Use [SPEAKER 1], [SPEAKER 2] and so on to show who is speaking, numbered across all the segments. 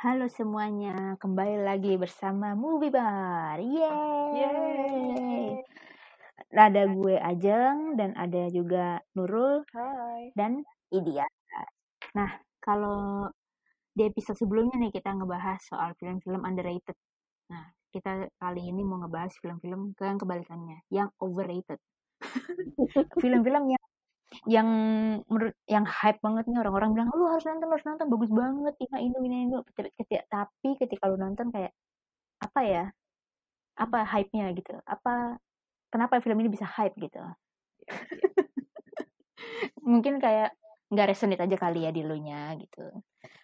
[SPEAKER 1] Halo semuanya, kembali lagi bersama Movie Bar. Yeay.
[SPEAKER 2] Yeay.
[SPEAKER 1] Ada gue Ajeng dan ada juga Nurul
[SPEAKER 2] Hai.
[SPEAKER 1] dan Idia. Nah, kalau di episode sebelumnya nih kita ngebahas soal film-film underrated. Nah, kita kali ini mau ngebahas film-film ke yang kebalikannya, yang overrated. Film-film yang yang menurut yang hype banget nih orang-orang bilang lu harus nonton harus nonton bagus banget ini ini ini ketika, tapi ketika lu nonton kayak apa ya apa hype-nya gitu apa kenapa film ini bisa hype gitu? Mungkin kayak nggak resonate aja kali ya di lu nya gitu.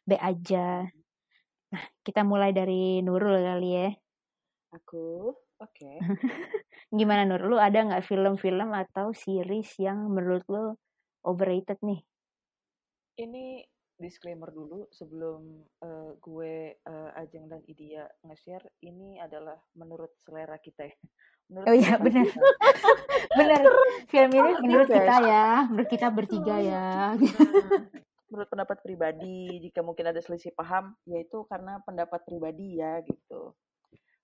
[SPEAKER 1] B aja. Nah kita mulai dari Nurul kali ya.
[SPEAKER 2] Aku, oke.
[SPEAKER 1] gimana Nur lu ada nggak film-film atau series yang menurut lu overrated nih
[SPEAKER 2] Ini disclaimer dulu sebelum eh, gue eh, Ajeng dan Idia nge-share ini adalah menurut selera kita ya. Menurut
[SPEAKER 1] Oh iya, benar. bener film ini menurut kita ya menurut kita bertiga ya
[SPEAKER 2] Hmm, menurut pendapat pribadi jika mungkin ada selisih paham yaitu karena pendapat pribadi ya gitu.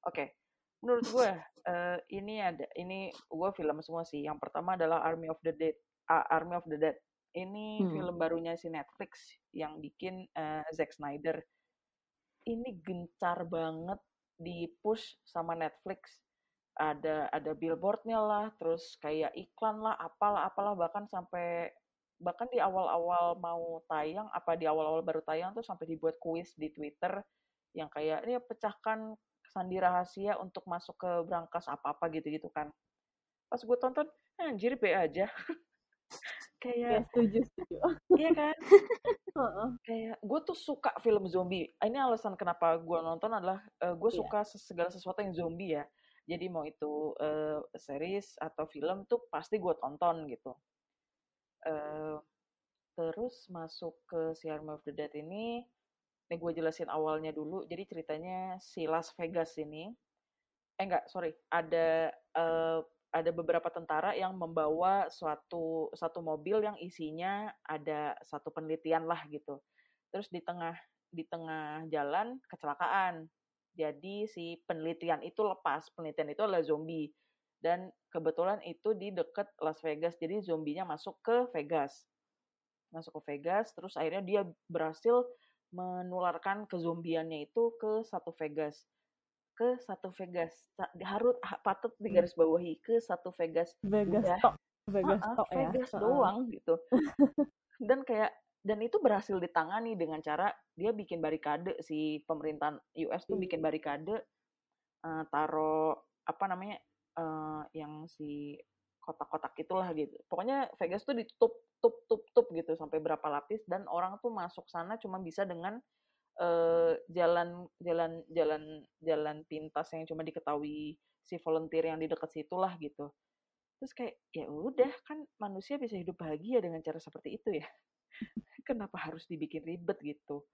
[SPEAKER 2] Oke. Menurut gue eh, ini ada ini gue film semua sih. Yang pertama adalah Army of the Dead. Ah, Army of the Dead. Ini
[SPEAKER 1] Hmm.
[SPEAKER 2] film barunya si Netflix yang bikin eh, Zack Snyder. Ini gencar banget di push sama Netflix. Ada ada billboardnya lah, terus kayak iklan lah, apalah apalah bahkan sampai bahkan di awal-awal mau tayang apa di awal-awal baru tayang tuh sampai dibuat kuis di Twitter yang kayak ini pecahkan sandi rahasia untuk masuk ke brankas apa-apa gitu-gitu kan. Pas gue tonton, "Eh, anjir be aja.
[SPEAKER 3] Ya,
[SPEAKER 2] kayak
[SPEAKER 3] setuju, setuju.
[SPEAKER 2] iya kan? Kayak gue tuh suka film zombie. Ini alasan kenapa gue nonton adalah gue
[SPEAKER 3] Iya.
[SPEAKER 2] suka ses- segala sesuatu yang zombie ya. Jadi mau itu eh, series atau film tuh pasti gue tonton gitu. Eh, terus masuk ke si Army of the Dead ini, ini gue jelasin awalnya dulu. Jadi ceritanya si Las Vegas ini, eh enggak sorry, ada eh, ada beberapa tentara yang membawa suatu satu mobil yang isinya ada satu penelitian lah gitu. Terus di tengah di tengah jalan kecelakaan. Jadi si penelitian itu lepas, penelitian itu adalah zombie. Dan kebetulan itu di dekat Las Vegas, jadi zombinya masuk ke Vegas. Masuk ke Vegas, terus akhirnya dia berhasil menularkan kezombiannya itu ke satu Vegas. Ke satu Vegas. Harus ha- patut digarisbawahi ke satu Vegas.
[SPEAKER 3] Vegas
[SPEAKER 2] Udah.
[SPEAKER 3] tok, Vegas tok ya.
[SPEAKER 2] Vegas
[SPEAKER 3] Heeh.
[SPEAKER 2] doang gitu. dan kayak dan itu berhasil ditangani dengan cara dia bikin barikade si pemerintahan US tuh bikin barikade eh, taro apa namanya eh, yang si kotak-kotak itulah gitu. Pokoknya Vegas tuh ditutup tup tup tup gitu sampai berapa lapis dan orang tuh masuk sana cuma bisa dengan eh, jalan jalan jalan jalan pintas yang cuma diketahui si volunteer yang di dekat situ lah gitu. Terus kayak ya udah kan manusia bisa hidup bahagia dengan cara seperti itu ya. Kenapa harus dibikin ribet gitu?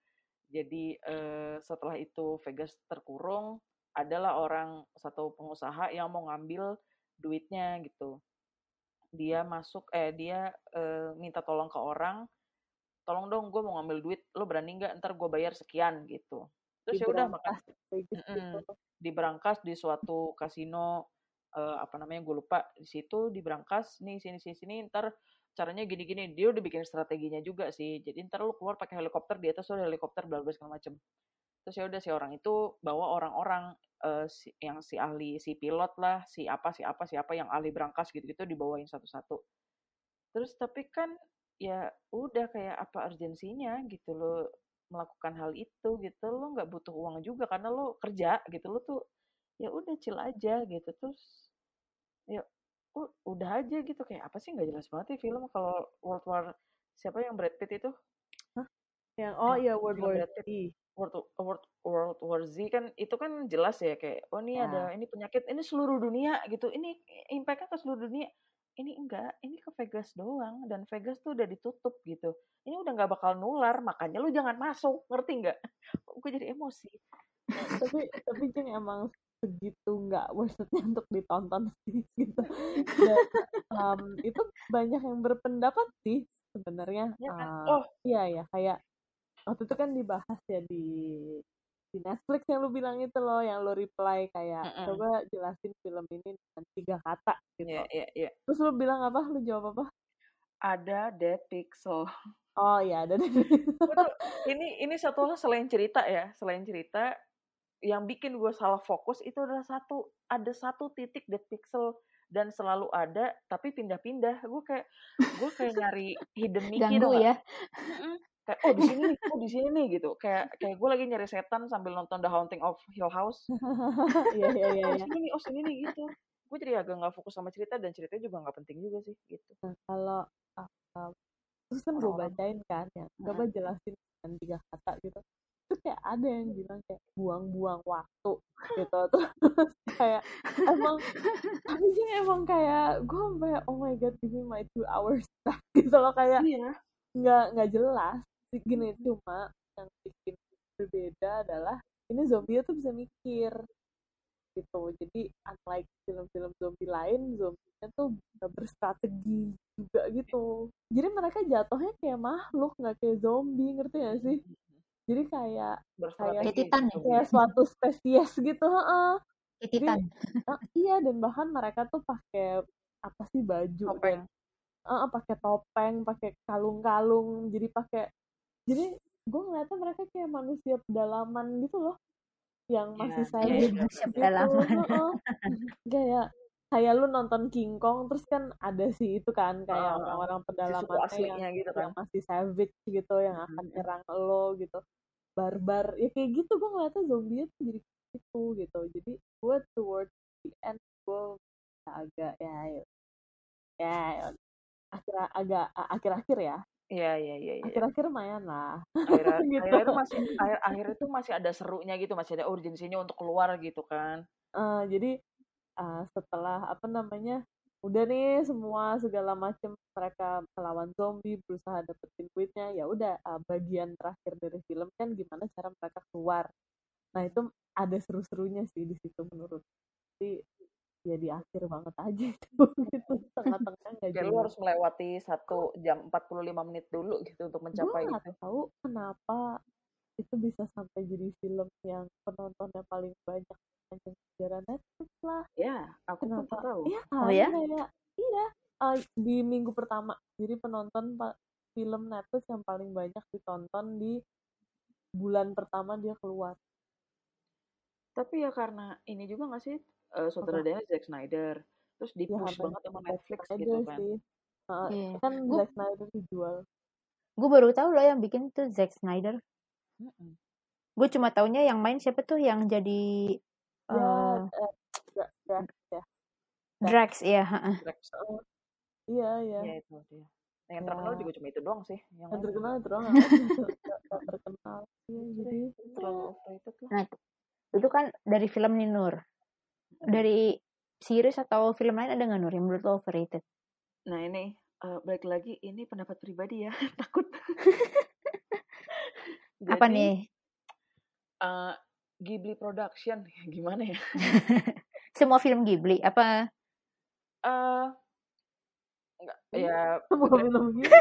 [SPEAKER 2] Jadi eh, setelah itu Vegas terkurung, adalah orang satu pengusaha yang mau ngambil duitnya gitu. Dia masuk eh dia eh, minta tolong ke orang, tolong dong gue mau ngambil duit, lo berani nggak? Ntar gue bayar sekian gitu. Terus ya udah makan
[SPEAKER 3] gitu.
[SPEAKER 2] di berangkas di suatu kasino eh, apa namanya gue lupa di situ di berangkas nih sini sini sini ntar caranya gini-gini dia udah bikin strateginya juga sih jadi ntar lu keluar pakai helikopter di atas ada helikopter bla bla segala macem terus ya udah si orang itu bawa orang-orang eh, si, yang si ahli si pilot lah si apa si apa si apa yang ahli berangkas gitu-gitu dibawain satu-satu. Terus tapi kan ya udah kayak apa urgensinya gitu lo melakukan hal itu gitu lo nggak butuh uang juga karena lo kerja gitu lo tuh ya udah chill aja gitu. Terus ya udah aja gitu kayak apa sih nggak jelas banget ya film kalau World War siapa yang Brad Pitt itu?
[SPEAKER 3] Yang oh iya World War
[SPEAKER 2] Brad Pitt. World World World War Z kan itu kan jelas ya kayak oh ini
[SPEAKER 1] Ya.
[SPEAKER 2] ada ini penyakit ini seluruh dunia gitu ini impactnya ke seluruh dunia ini enggak ini ke Vegas doang dan Vegas tuh udah ditutup gitu ini udah nggak bakal nular makanya lu jangan masuk ngerti nggak gue jadi emosi
[SPEAKER 3] tapi tapi Jeng emang segitu nggak it untuk ditonton sih gitu. Dan um, itu banyak yang berpendapat sih sebenarnya.
[SPEAKER 2] ya kan
[SPEAKER 3] uh,
[SPEAKER 2] oh
[SPEAKER 3] Iya ya kayak waktu itu kan dibahas ya di di Netflix yang lu bilang itu loh yang lu reply kayak
[SPEAKER 2] Mm-mm.
[SPEAKER 3] coba jelasin film ini dengan tiga kata gitu
[SPEAKER 2] Iya, iya, iya.
[SPEAKER 3] terus lu bilang apa lu jawab apa
[SPEAKER 2] Ada Dead Pixel.
[SPEAKER 3] oh iya ada
[SPEAKER 2] tuh- ini ini satu hal selain cerita ya, selain cerita yang bikin gue salah fokus itu adalah satu ada satu titik dead pixel dan selalu ada tapi pindah-pindah gue kayak gue kayak nyari hidden Mickey
[SPEAKER 1] Ganggu ya.
[SPEAKER 2] Kayak oh di sini nih oh di sini nih gitu. Kayak kayak gue lagi nyari setan sambil nonton The Haunting of Hill House.
[SPEAKER 3] Iya iya iya
[SPEAKER 2] oh
[SPEAKER 3] iya.
[SPEAKER 2] sini nih oh sini nih gitu. Gue jadi agak nggak fokus sama cerita dan ceritanya juga nggak penting juga sih gitu.
[SPEAKER 3] Nah, kalau uh, terus kan gue bacain kan ya coba jelasin dengan tiga kata gitu. Terus kayak ada yang bilang kayak buang-buang waktu gitu. Terus kayak emang tapi emang kayak gue sampai oh my god give me my two hours gitu loh. Kayak
[SPEAKER 2] iya.
[SPEAKER 3] nggak nggak jelas gini cuma yang bikin berbeda adalah ini zombie tuh bisa mikir gitu jadi unlike film-film zombie lain zombinya tuh bisa berstrategi juga gitu jadi mereka jatuhnya kayak makhluk nggak kayak zombie ngerti gak sih jadi kayak
[SPEAKER 1] Kayak Titan ya?
[SPEAKER 2] gitu.
[SPEAKER 3] kayak suatu spesies gitu heeh.
[SPEAKER 1] Titan.
[SPEAKER 3] Ah, iya dan bahkan mereka tuh pakai apa sih baju
[SPEAKER 2] Topeng.
[SPEAKER 3] Heeh, pakai topeng pakai kalung-kalung jadi pakai jadi gue ngeliatnya mereka kayak manusia pedalaman gitu loh yang
[SPEAKER 2] Iya,
[SPEAKER 3] masih
[SPEAKER 2] iya,
[SPEAKER 3] savage
[SPEAKER 2] iya.
[SPEAKER 1] Manusia
[SPEAKER 3] gitu
[SPEAKER 1] pedalaman.
[SPEAKER 3] heeh. kayak kayak lu nonton King Kong terus kan ada sih itu kan kayak
[SPEAKER 2] Ah,
[SPEAKER 3] orang-orang pedalamannya yang
[SPEAKER 2] gitu kan
[SPEAKER 3] yang masih savage gitu yang akan
[SPEAKER 2] Mhm.
[SPEAKER 3] nyerang lo gitu barbar ya kayak gitu gue ngeliatnya zombie tuh jadi gitu gitu jadi gue towards the end gue agak ya ya, ya akhir agak akhir-akhir ya
[SPEAKER 2] iya iya iya iya.
[SPEAKER 3] Akhir-akhir lumayan lah.
[SPEAKER 2] Akhir
[SPEAKER 3] gitu.
[SPEAKER 2] akhir itu masih akhir akhir itu masih ada serunya gitu masih ada urgensinya untuk keluar gitu kan.
[SPEAKER 3] Eh, jadi eh, setelah apa namanya udah nih semua segala macam mereka melawan zombie berusaha dapetin duitnya ya udah eh, bagian terakhir dari film kan gimana cara mereka keluar. Nah itu ada seru-serunya sih di situ menurut. Jadi ya di akhir banget aja itu gitu. Tengah-tengah nggak
[SPEAKER 2] kayak lu
[SPEAKER 3] jelas
[SPEAKER 2] harus melewati satu jam 45 menit dulu gitu untuk mencapai
[SPEAKER 3] nggak
[SPEAKER 2] itu.
[SPEAKER 3] tahu kenapa itu bisa sampai jadi film yang penontonnya paling banyak sepanjang sejarah Netflix lah.
[SPEAKER 2] Ya aku
[SPEAKER 3] kenapa?
[SPEAKER 2] tahu.
[SPEAKER 3] Iya
[SPEAKER 1] Oh
[SPEAKER 3] kan
[SPEAKER 1] ya?
[SPEAKER 3] kayak iya. Eh, di minggu pertama jadi penonton film Netflix yang paling banyak ditonton di bulan pertama dia keluar.
[SPEAKER 2] Tapi ya karena ini juga nggak sih eh, sutradara Zack Snyder terus di
[SPEAKER 3] ya
[SPEAKER 2] push
[SPEAKER 3] karena
[SPEAKER 2] banget sama Netflix
[SPEAKER 3] Snyder
[SPEAKER 2] gitu kan
[SPEAKER 3] sih Eh,
[SPEAKER 1] Iya.
[SPEAKER 3] kan
[SPEAKER 1] Gua-
[SPEAKER 3] Zack Snyder dijual
[SPEAKER 1] Gue baru tahu loh yang bikin tuh Zack Snyder.
[SPEAKER 2] Mm-mm.
[SPEAKER 1] Gue cuma taunya yang main siapa tuh yang jadi
[SPEAKER 3] ya
[SPEAKER 1] eh,
[SPEAKER 3] eh, Dra- Drax ya
[SPEAKER 1] Drax ya. heeh.
[SPEAKER 2] Rex.
[SPEAKER 3] iya iya
[SPEAKER 2] ya itu dia Nah, yang terkenal
[SPEAKER 3] Ya.
[SPEAKER 2] juga cuma itu doang sih yang
[SPEAKER 3] yang terkenal itu doang terkenal iya jadi
[SPEAKER 2] terlalu overrated lah
[SPEAKER 1] Nah, itu kan dari film nih Nur. Dari series atau film lain ada nggak Nur yang menurut lo overrated?
[SPEAKER 2] nah ini eh, balik lagi ini pendapat pribadi ya takut
[SPEAKER 1] Apa
[SPEAKER 2] Jadi,
[SPEAKER 1] nih?
[SPEAKER 2] eh, Ghibli Production gimana ya
[SPEAKER 1] Semua film Ghibli apa?
[SPEAKER 2] eh enggak ya
[SPEAKER 3] minum gitu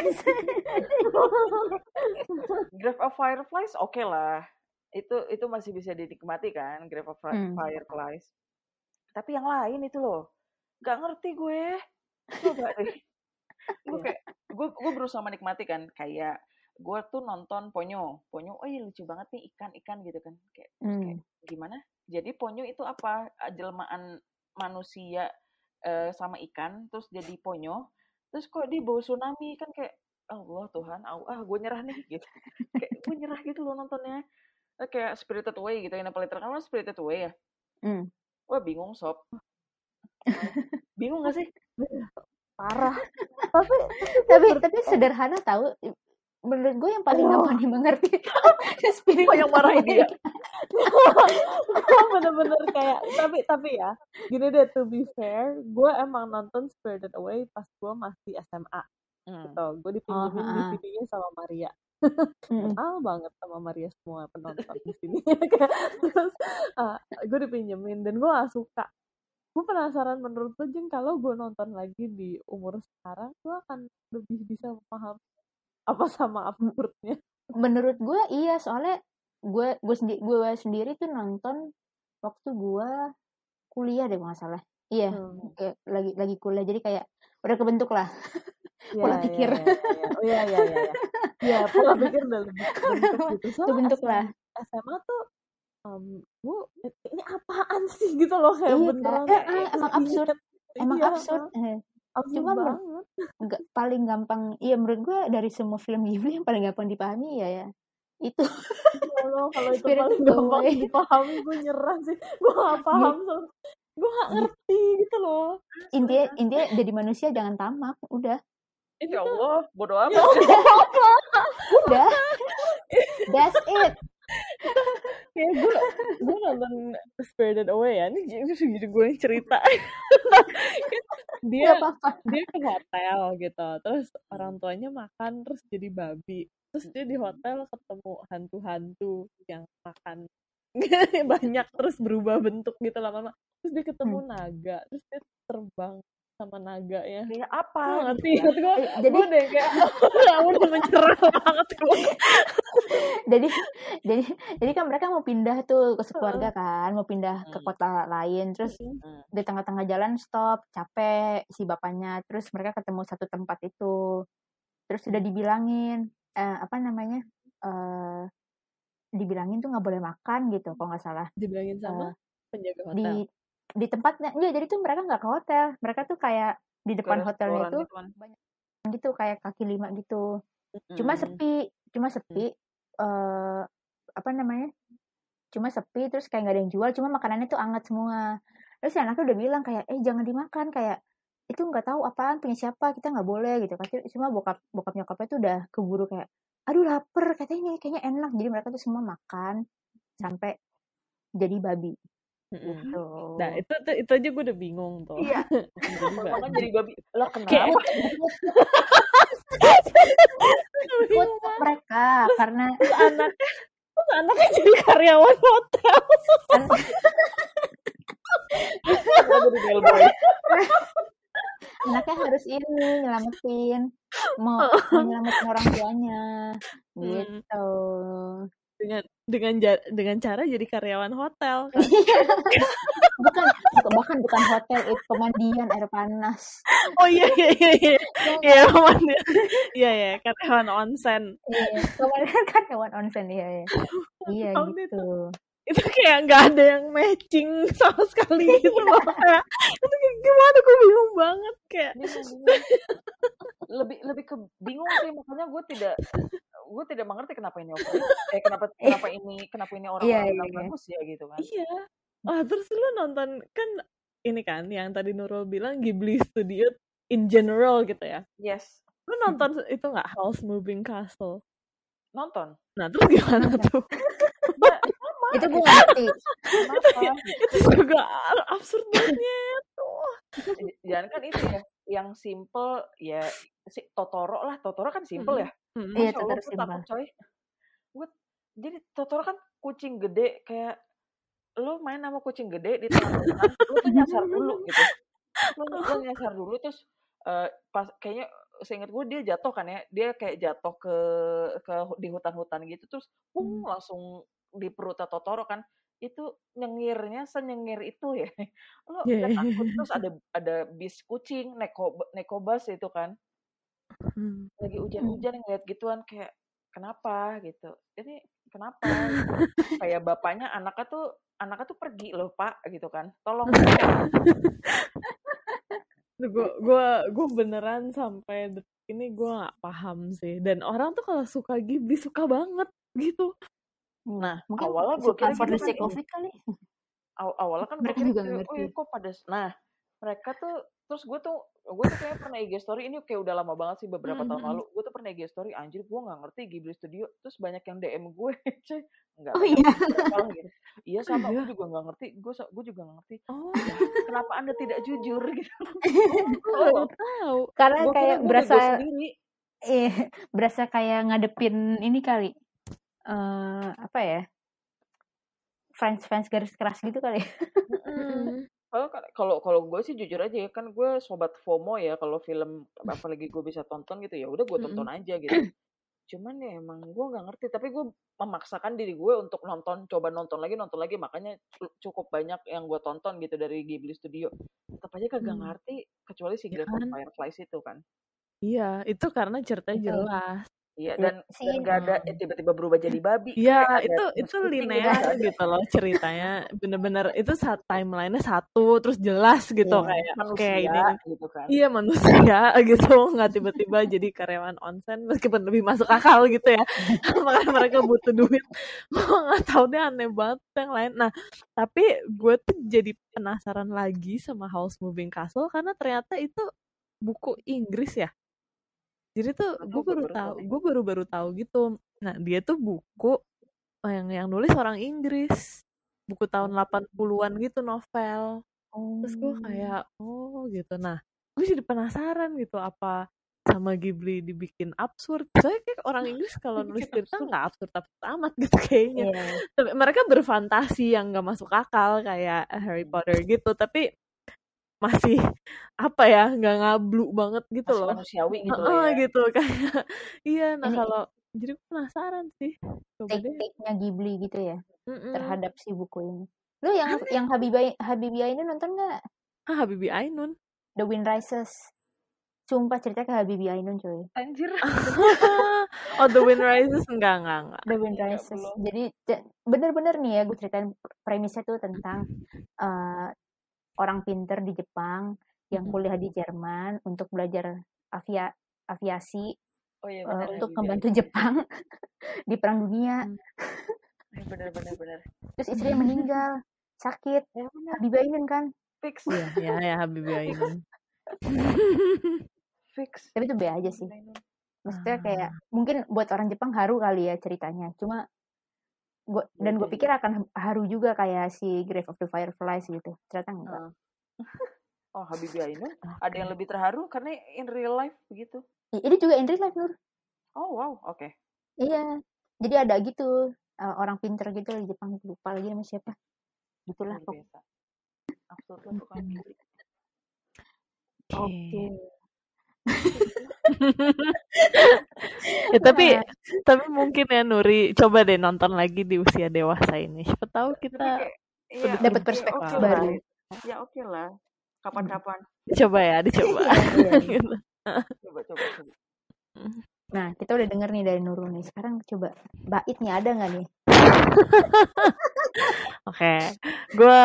[SPEAKER 2] Grave of Fireflies oke lah itu itu masih bisa dinikmati kan Grave of
[SPEAKER 1] Hmm.
[SPEAKER 2] Fireflies tapi yang lain itu loh. Nggak ngerti gue. Coba deh. Gue
[SPEAKER 3] Iya.
[SPEAKER 2] kayak gue gue berusaha menikmati kan kayak gue tuh nonton Ponyo. Ponyo oh iya lucu banget nih ikan ikan gitu kan. Kayak terus kayak
[SPEAKER 1] Hmm.
[SPEAKER 2] gimana? Jadi Ponyo itu apa? Jelmaan manusia eh, sama ikan terus jadi Ponyo. Terus kok di bawah tsunami kan kayak Allah Tuhan au- ah gue nyerah nih gitu. Kayak gue nyerah gitu loh nontonnya. Kayak Spirited Away gitu yang paling terkenal Spirited Away ya?
[SPEAKER 1] Hmm.
[SPEAKER 2] Wah bingung sob bingung gak sih
[SPEAKER 3] parah tapi
[SPEAKER 1] Tapi tapi sederhana tahu. Menurut gue yang paling gampang dimengerti Spirit
[SPEAKER 2] Apa yang marahin dia?
[SPEAKER 3] gue bener-bener kayak tapi tapi ya gini deh to be fair gue emang nonton Spirited Away pas gue masih SMA
[SPEAKER 2] Hmm.
[SPEAKER 3] gitu gue dipinjemin
[SPEAKER 1] Oh.
[SPEAKER 3] DVD-nya sama Maria
[SPEAKER 1] Mm.
[SPEAKER 3] kenal banget sama Maria semua penonton di sini terus gue dipinjemin dan gue gak suka. Gue penasaran menurut lo Jeng kalau gue nonton lagi di umur sekarang gue akan lebih bisa memahami apa sama absurdnya
[SPEAKER 1] Menurut gue iya soalnya gue gue sendiri gue sendiri tuh nonton waktu gue kuliah deh kalau nggak salah. Iya
[SPEAKER 3] Hmm.
[SPEAKER 1] kayak lagi lagi kuliah jadi kayak udah kebentuk lah
[SPEAKER 3] Iya,
[SPEAKER 1] pola
[SPEAKER 3] iya,
[SPEAKER 1] pikir
[SPEAKER 3] iya, iya. Oh iya iya iya. iya. Iya, pola pikir udah lebih kebentuk gitu.
[SPEAKER 1] Kebentuk
[SPEAKER 3] SMA
[SPEAKER 1] lah
[SPEAKER 3] SMA tuh em, bu ini apaan sih gitu loh kayak
[SPEAKER 1] iya
[SPEAKER 3] beneran
[SPEAKER 1] eh, eh, emang absurd
[SPEAKER 3] inget.
[SPEAKER 1] emang
[SPEAKER 3] Iya,
[SPEAKER 1] absurd eh,
[SPEAKER 3] absurd
[SPEAKER 1] Cuma men-
[SPEAKER 3] banget.
[SPEAKER 1] nggak paling gampang iya menurut gue dari semua film Ghibli yang paling gampang dipahami ya ya itu
[SPEAKER 3] Ya Allah, kalau itu
[SPEAKER 1] Spirited
[SPEAKER 3] paling gampang
[SPEAKER 1] Away.
[SPEAKER 3] dipahami gue nyerah sih. Gue gak paham sama gue gak ngerti gitu loh.
[SPEAKER 1] intinya intinya jadi manusia jangan tamak udah
[SPEAKER 3] Ini
[SPEAKER 2] Ya Allah, bodo amat.
[SPEAKER 3] ya Allah,
[SPEAKER 1] udah. That's it.
[SPEAKER 3] Kayak gue gue nonton Spirited Away ya. Ini jadi, jadi gue yang cerita. dia dia ke hotel gitu terus orang tuanya makan terus jadi babi. Terus dia di hotel ketemu hantu-hantu yang makan. Banyak terus berubah bentuk gitu lama-lama. Terus dia ketemu naga terus dia terbang sama naganya
[SPEAKER 2] Kayak
[SPEAKER 3] Lu
[SPEAKER 2] apa?
[SPEAKER 3] ngerti
[SPEAKER 2] kan.
[SPEAKER 3] ngerti gue
[SPEAKER 1] Eh, jadi
[SPEAKER 3] gue deh kayak udah mencerah banget gue
[SPEAKER 1] jadi jadi jadi kan mereka mau pindah tuh ke sekeluarga kan mau pindah ke
[SPEAKER 2] Hmm.
[SPEAKER 1] kota lain terus
[SPEAKER 2] Hmm.
[SPEAKER 1] di tengah-tengah jalan stop capek si bapaknya terus mereka ketemu satu tempat itu terus udah dibilangin eh, apa namanya eh dibilangin tuh nggak boleh makan gitu kalau nggak salah
[SPEAKER 3] dibilangin sama
[SPEAKER 1] Eh,
[SPEAKER 3] penjaga hotel
[SPEAKER 1] di di tempatnya enggak jadi tuh mereka nggak ke hotel. Mereka tuh kayak di depan hotelnya itu
[SPEAKER 2] gitu kan.
[SPEAKER 1] banyak gitu kayak kaki lima gitu. Cuma
[SPEAKER 2] Hmm.
[SPEAKER 1] sepi cuma sepi eh apa namanya cuma sepi terus kayak nggak ada yang jual cuma makanannya tuh anget semua. Terus si anaknya udah bilang kayak eh jangan dimakan kayak itu nggak tahu apaan punya siapa kita nggak boleh gitu kan. Cuma bokap bokap nyokapnya tuh udah keburu kayak aduh lapar katanya kayaknya enak. Jadi mereka tuh semua makan sampai jadi babi Gitu.
[SPEAKER 3] Nah itu tuh itu aja gue udah bingung tuh.
[SPEAKER 1] Iya.
[SPEAKER 3] Jadi
[SPEAKER 2] Makan jadi. Lah
[SPEAKER 3] Kayak-
[SPEAKER 2] kenapa?
[SPEAKER 1] ikut mereka karena
[SPEAKER 3] Terus anaknya jadi karyawan hotel.
[SPEAKER 1] Anaknya harus ini nyelamatin mau mau nyelamatin orang tuanya. Gitu
[SPEAKER 3] dengan dengan dengan cara jadi karyawan hotel kan.
[SPEAKER 1] Bukan bukan bahkan bukan hotel itu pemandian air panas.
[SPEAKER 3] Oh iya iya iya iya. Iya mana iya iya karyawan onsen.
[SPEAKER 1] Iya kemarin kan hewan onsen iya iya. Iya gitu.
[SPEAKER 3] Itu kayak nggak ada yang matching sama sekali gitu loh kayak. Itu kayak gimana gue bingung banget kayak.
[SPEAKER 2] Bingung, bingung. lebih lebih ke bingung sih makanya gue tidak gue tidak mengerti kenapa ini oke eh kenapa kenapa ini kenapa ini orang
[SPEAKER 1] Iya,
[SPEAKER 2] orang
[SPEAKER 1] iya.
[SPEAKER 2] bagus ya gitu kan.
[SPEAKER 3] Iya. Ah terus lu nonton kan ini kan yang tadi Nurul bilang Ghibli Studio in general gitu ya?
[SPEAKER 2] Yes.
[SPEAKER 3] Lu nonton itu nggak House Moving Castle?
[SPEAKER 2] Nonton.
[SPEAKER 3] Nah terus gimana tuh?
[SPEAKER 1] Itu gue ngerti.
[SPEAKER 2] Kenapa
[SPEAKER 3] itu juga absurd banget
[SPEAKER 2] jangan kan itu ya yang simple ya si Totoro lah Totoro kan simple ya?
[SPEAKER 3] Mm-mm.
[SPEAKER 1] Iya,
[SPEAKER 2] Masya Allah,
[SPEAKER 1] Totoro
[SPEAKER 2] gue takut coy. Gue jadi Totoro kan kucing gede kayak lo main sama kucing gede di tengah lo tuh nyasar dulu gitu. Lo, lo nyasar dulu terus eh, pas kayaknya seingat gue dia jatuh kan ya dia kayak jatuh ke ke di hutan-hutan gitu terus pung langsung di perutnya Totoro kan itu nyengirnya senyengir itu ya. Lo
[SPEAKER 3] Iya,
[SPEAKER 2] nggak
[SPEAKER 3] iya,
[SPEAKER 2] takut
[SPEAKER 3] iya.
[SPEAKER 2] terus ada ada bis kucing neko nekobas itu kan.
[SPEAKER 3] Hmm.
[SPEAKER 2] lagi hujan-hujan ngeliat gituan kayak kenapa? gitu. Ini kenapa? Gitu. kayak bapaknya anaknya tuh anaknya tuh pergi loh pak gitu kan. Tolong
[SPEAKER 3] gue gue gue beneran sampai ini gue nggak paham sih. Dan orang tuh kalau suka Ghibli suka banget gitu
[SPEAKER 2] nah
[SPEAKER 1] mungkin
[SPEAKER 2] awalnya gue kira
[SPEAKER 1] for the
[SPEAKER 2] gitu
[SPEAKER 1] sake
[SPEAKER 2] kan.
[SPEAKER 1] of it kali.
[SPEAKER 2] Aw- awalnya kan gue
[SPEAKER 1] Mereka juga nggak
[SPEAKER 2] oh
[SPEAKER 1] ngerti.
[SPEAKER 2] kok pada nah mereka tuh terus gue tuh gue tuh kayak pernah IG story ini kayak udah lama banget sih beberapa tahun
[SPEAKER 3] Mhm.
[SPEAKER 2] lalu. Gue tuh pernah IG story anjir gue nggak ngerti Ghibli Studio. Terus banyak yang DM gue cuy. Nggak
[SPEAKER 1] oh iya.
[SPEAKER 2] Salah gitu. Iya sama
[SPEAKER 3] iya.
[SPEAKER 2] gue juga nggak ngerti gue gue juga nggak ngerti.
[SPEAKER 3] Oh.
[SPEAKER 2] Kenapa anda tidak jujur gitu?
[SPEAKER 3] Gue baru tahu.
[SPEAKER 1] Karena
[SPEAKER 2] kira
[SPEAKER 1] kayak berasa eh berasa kayak ngadepin ini kali eh apa ya fans fans garis keras gitu kali
[SPEAKER 3] Mm-mm.
[SPEAKER 2] Kalau kalau kalau gue sih jujur aja ya kan gue sobat FOMO ya kalau film apalagi gue bisa tonton gitu ya udah gue tonton aja gitu. cuman ya emang gue nggak ngerti tapi gue memaksakan diri gue untuk nonton coba nonton lagi nonton lagi makanya cukup banyak yang gue tonton gitu dari Ghibli Studio tetap aja kagak
[SPEAKER 3] Hmm.
[SPEAKER 2] ngerti kecuali si
[SPEAKER 3] Ya
[SPEAKER 2] of
[SPEAKER 3] kan?
[SPEAKER 2] Fireflies itu kan
[SPEAKER 3] Iya, itu karena ceritanya jelas.
[SPEAKER 2] Iya
[SPEAKER 1] Ya,
[SPEAKER 2] dan
[SPEAKER 1] si
[SPEAKER 2] dan gak ada eh, tiba-tiba berubah jadi babi.
[SPEAKER 3] Iya,
[SPEAKER 2] ada
[SPEAKER 3] itu itu
[SPEAKER 2] gitu
[SPEAKER 3] linear
[SPEAKER 2] ada
[SPEAKER 3] gitu loh ceritanya. Bener-bener itu saat timelinenya satu terus jelas gitu
[SPEAKER 1] Iya.
[SPEAKER 3] kayak oke
[SPEAKER 2] manusia
[SPEAKER 3] ini
[SPEAKER 2] gitu kan.
[SPEAKER 3] Iya manusia gitu nggak tiba-tiba jadi karyawan onsen meskipun lebih masuk akal gitu ya. Makanya mereka butuh duit? Gue nggak tahu deh aneh banget yang lain. Nah tapi gue tuh jadi penasaran lagi sama House Moving Castle karena ternyata itu buku Inggris ya jadi tuh gue baru tahu gue baru baru tahu gitu. Nah dia tuh buku yang yang nulis orang Inggris. Buku tahun 80-an gitu novel. Terus gue
[SPEAKER 1] Oh.
[SPEAKER 3] kayak oh. Gitu. Nah gue jadi penasaran gitu apa sama Ghibli dibikin absurd? Soalnya kayak orang Inggris kalau nulis cerita nggak absurd absurd amat gitu kayaknya.
[SPEAKER 1] Iya.
[SPEAKER 3] tapi mereka berfantasi yang nggak masuk akal kayak Harry
[SPEAKER 2] Hmm.
[SPEAKER 3] Potter gitu. Tapi masih apa ya nggak ngablu banget gitu
[SPEAKER 2] masih
[SPEAKER 3] loh
[SPEAKER 2] manusiawi gitu lah ya
[SPEAKER 3] gitu kayak iya nah
[SPEAKER 1] Ini
[SPEAKER 3] kalau jadi penasaran sih
[SPEAKER 1] take-take-nya Ghibli gitu ya
[SPEAKER 3] Mm-mm.
[SPEAKER 1] terhadap si buku ini. Lu yang yang Habibie Habibie ini nonton nggak?
[SPEAKER 3] ah Habibie Ainun
[SPEAKER 1] The Wind Rises. Sumpah cerita ke Habibie Ainun cuy.
[SPEAKER 2] anjir
[SPEAKER 3] oh The Wind Rises enggak enggak enggak
[SPEAKER 1] The Wind
[SPEAKER 2] Enggak,
[SPEAKER 1] Rises.
[SPEAKER 2] belum.
[SPEAKER 1] Jadi ja- bener-bener nih ya gue ceritain premisnya tuh tentang eh, orang pinter di Jepang yang kuliah di Jerman untuk belajar avia aviasi
[SPEAKER 2] oh iya
[SPEAKER 1] eh,
[SPEAKER 2] benar
[SPEAKER 1] untuk
[SPEAKER 2] Habibie
[SPEAKER 1] membantu Jepang di perang dunia.
[SPEAKER 2] Ainun. benar benar benar
[SPEAKER 1] Terus istrinya meninggal, sakit.
[SPEAKER 2] ya
[SPEAKER 1] Habibie Ainun kan.
[SPEAKER 2] fix
[SPEAKER 3] iya ya ya Habibie Ainun
[SPEAKER 2] fix
[SPEAKER 1] Tapi itu be aja sih. Maksudnya kayak
[SPEAKER 3] Ah.
[SPEAKER 1] mungkin buat orang Jepang haru kali ya ceritanya. Cuma gua dan gue pikir akan haru juga kayak si Grave of the Fireflies gitu. Ternyata enggak.
[SPEAKER 2] Ah. oh Habibie Ainun ada yang lebih terharu karena in real life begitu
[SPEAKER 1] Ini juga in real life Nur.
[SPEAKER 2] oh wow oke
[SPEAKER 1] Iya. Jadi ada gitu uh, orang pinter gitu di Jepang lupa lagi nama siapa. Gitulah pokoknya.
[SPEAKER 2] biasa absurd lah pokoknya Ghibli.
[SPEAKER 1] Oke.
[SPEAKER 3] ya, tapi
[SPEAKER 1] Nah,
[SPEAKER 3] tapi mungkin ya Nuri coba deh nonton lagi di usia dewasa ini siapa tahu kita lebih
[SPEAKER 1] dapat
[SPEAKER 2] ya
[SPEAKER 1] perspektif
[SPEAKER 2] lah
[SPEAKER 1] baru.
[SPEAKER 2] ya oke lah kapan-kapan
[SPEAKER 3] coba ya dicoba
[SPEAKER 1] Iya, iya,
[SPEAKER 3] gitu.
[SPEAKER 2] coba coba coba
[SPEAKER 1] Nah, kita udah denger nih dari Nurul nih. Sekarang coba bait nih ada nggak nih?
[SPEAKER 3] Oke, gue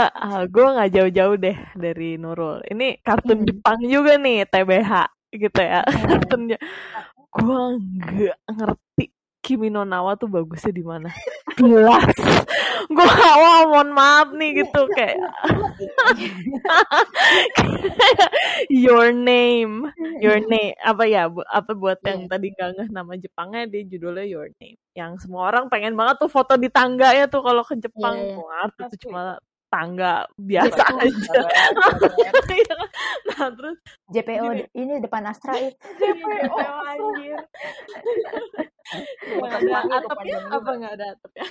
[SPEAKER 3] gue nggak jauh-jauh deh dari Nurul. Ini kartun
[SPEAKER 1] Hmm.
[SPEAKER 3] Jepang juga nih TBH gitu ya.
[SPEAKER 1] Hmm.
[SPEAKER 3] Kartunnya gue nggak ngerti Kimi no Nawa tuh bagusnya di mana. Jelas. Gue wah mohon maaf nih gitu kayak your name, your name apa ya bu- apa buat yang
[SPEAKER 1] Iya.
[SPEAKER 3] tadi nggak ngeh nama Jepangnya dia judulnya your name. Yang semua orang pengen banget tuh foto di tangga ya tuh kalau ke
[SPEAKER 1] Iya,
[SPEAKER 3] Jepang.
[SPEAKER 1] iya.
[SPEAKER 3] Gue ngerti tuh
[SPEAKER 2] Pasti.
[SPEAKER 3] cuma tangga biasa
[SPEAKER 1] Jepang.
[SPEAKER 3] aja.
[SPEAKER 2] sabar
[SPEAKER 3] Iya. nah terus
[SPEAKER 1] JPO
[SPEAKER 3] Gini.
[SPEAKER 1] de- ini depan Astra it.
[SPEAKER 3] JPO anjir.
[SPEAKER 2] Bukan
[SPEAKER 3] Nggak ada atapnya apa nggak ada atapnya?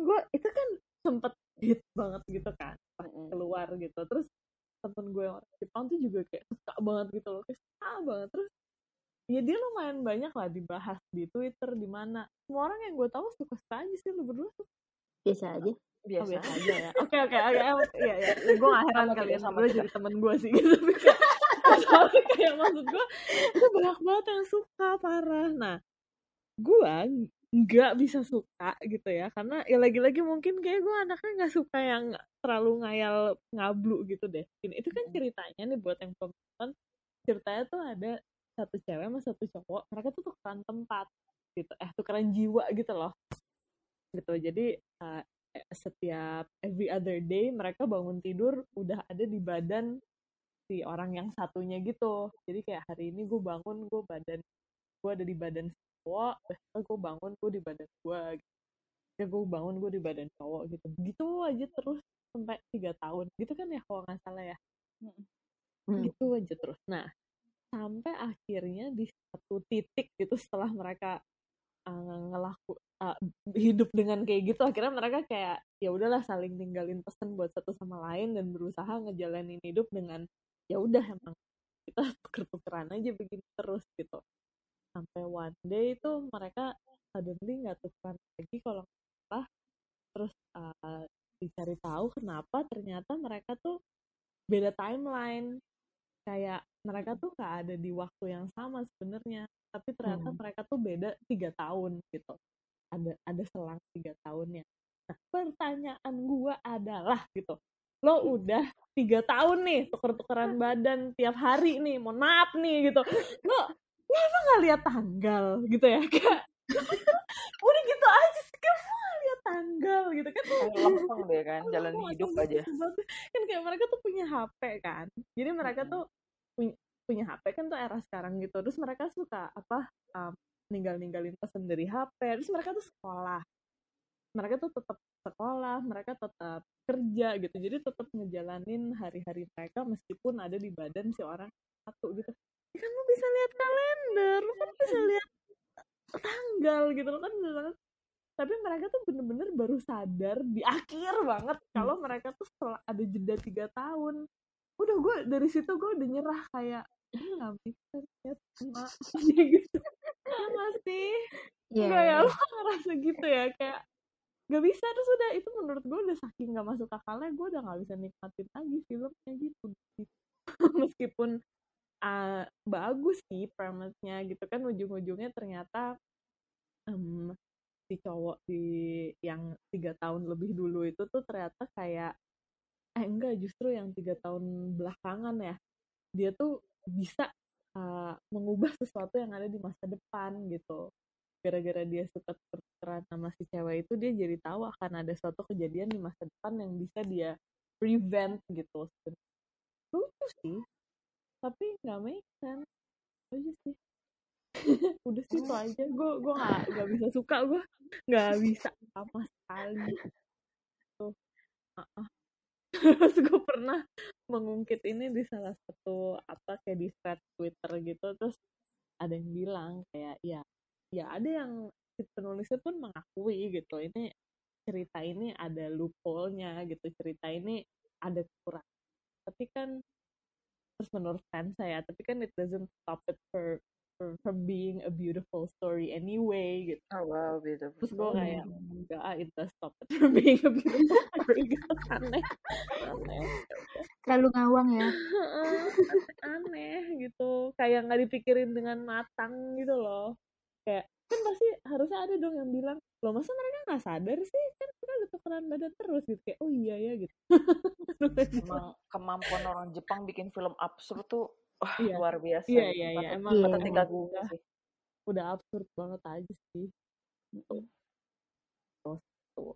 [SPEAKER 3] gue itu kan sempet hit banget gitu kan pas keluar gitu terus temen gue yang orang Jepang tuh juga kayak suka banget gitu loh kayak suka banget terus ya dia lumayan banyak lah dibahas di Twitter di mana semua orang yang gue tahu suka suka aja sih lu berdua suka
[SPEAKER 1] Biasa aja.
[SPEAKER 3] Oh,
[SPEAKER 2] biasa.
[SPEAKER 3] biasa aja ya. Oke oke oke. Iya iya. Gue gak heran kali ya.
[SPEAKER 2] sama
[SPEAKER 3] gue jadi temen gue sih gitu. Tapi kayak soalnya kayak maksud gue itu banyak banget yang suka parah. Nah gue nggak bisa suka gitu ya. Karena ya lagi-lagi mungkin kayak gue anaknya nggak suka yang terlalu ngayal ngablu gitu deh. Gini, itu kan ceritanya nih buat yang penonton. Ceritanya tuh ada satu cewek sama satu cowok. Mereka tuh tukeran tempat gitu. Eh tukeran jiwa gitu loh. Gitu. Jadi uh, setiap every other day mereka bangun tidur udah ada di badan si orang yang satunya gitu. Jadi kayak hari ini gue bangun gue badan gue ada di badan cowok besok gue bangun gue di badan gue gitu. ya gue bangun gue di badan cowok gitu. Gitu aja terus sampai tiga tahun. Gitu kan ya kalau nggak salah ya?
[SPEAKER 1] Hmm.
[SPEAKER 3] gitu aja terus. Nah sampai akhirnya di satu titik gitu setelah mereka uh, ngelaku uh, hidup dengan kayak gitu akhirnya mereka kayak ya udahlah saling ninggalin pesan buat satu sama lain dan berusaha ngejalanin hidup dengan ya udah emang kita tuker-tukeran aja begini terus gitu. Sampai one day itu mereka suddenly nggak tukeran lagi kalau salah. Terus uh, dicari tahu kenapa ternyata mereka tuh beda timeline. Kayak mereka tuh nggak ada di waktu yang sama sebenarnya tapi ternyata
[SPEAKER 1] Hmm.
[SPEAKER 3] mereka tuh beda tiga tahun gitu. Ada ada selang tiga tahunnya nah pertanyaan gua adalah gitu lo udah tiga tahun nih tuker-tukeran badan tiap hari nih mohon maaf nih gitu. Lo lo emang nggak lihat tanggal gitu ya? Kayak udah gitu aja sih nggak lihat tanggal gitu kan.
[SPEAKER 2] Lempeng deh kan jalan hidup aja.
[SPEAKER 3] kan kayak mereka tuh punya HP kan jadi mereka
[SPEAKER 2] Mm-mm.
[SPEAKER 3] tuh punya, punya HP kan tuh era sekarang gitu. Terus mereka suka apa um, ninggal ninggalin pesan dari HP terus mereka tuh sekolah. Mereka tuh tetap sekolah mereka tetap kerja gitu. Jadi tetap ngejalanin hari-hari mereka meskipun ada di badan si orang satu gitu. Ya kan lu bisa lihat kalender lu kan bisa lihat tanggal gitu lo kan bisa tapi mereka tuh bener-bener baru sadar di akhir banget kalau mereka tuh setelah ada jeda tiga tahun udah gue dari situ gue udah nyerah kayak ini nggak bisa ya sama gitu. Ya masih
[SPEAKER 1] Iya.
[SPEAKER 3] enggak ya lo ngerasa gitu ya kayak gak bisa terus udah itu menurut gue udah saking gak masuk akalnya gue udah gak bisa nikmatin lagi filmnya gitu. Meskipun uh, bagus sih premise-nya gitu kan ujung-ujungnya ternyata em, si cowok di yang tiga tahun lebih dulu itu tuh ternyata kayak eh enggak justru yang tiga tahun belakangan ya. Dia tuh bisa uh, mengubah sesuatu yang ada di masa depan gitu. Gara-gara dia suka tukeran sama si cewek itu dia jadi tahu akan ada suatu kejadian di masa depan yang bisa dia prevent gitu. Lucu sih tapi nggak make sense. Aja sih. Udah sih itu aja. Gue gue nggak nggak bisa suka gue nggak bisa sama sekali. Tuh uh-uh. Terus gue pernah mengungkit ini di salah satu apa kayak di thread Twitter gitu terus ada yang bilang kayak ya ya ada yang si penulisnya pun mengakui gitu ini cerita ini ada loophole-nya gitu cerita ini ada kekurangan. Tapi kan terus menurut fans saya tapi kan it doesn't stop it for for, for being a beautiful story anyway gitu.
[SPEAKER 2] Oh wow beautiful
[SPEAKER 3] terus gue kayak enggak ah, it does stop it from being a beautiful story gitu. Aneh aneh
[SPEAKER 1] Terlalu ngawang ya.
[SPEAKER 3] aneh gitu. Kayak nggak dipikirin dengan matang gitu loh. Kayak kan pasti harusnya ada dong yang bilang loh masa mereka nggak sadar sih? Kan kita udah tukeran badan terus gitu. Kayak oh iya ya gitu.
[SPEAKER 2] Emang kemampuan orang Jepang bikin film absurd tuh wah,
[SPEAKER 3] Iya.
[SPEAKER 2] luar biasa
[SPEAKER 3] iya
[SPEAKER 2] gitu.
[SPEAKER 3] iya iya emang
[SPEAKER 1] Iya.
[SPEAKER 2] patut
[SPEAKER 3] emang
[SPEAKER 2] dikagumi
[SPEAKER 3] udah,
[SPEAKER 2] sih
[SPEAKER 3] udah absurd banget aja sih gitu terus tuh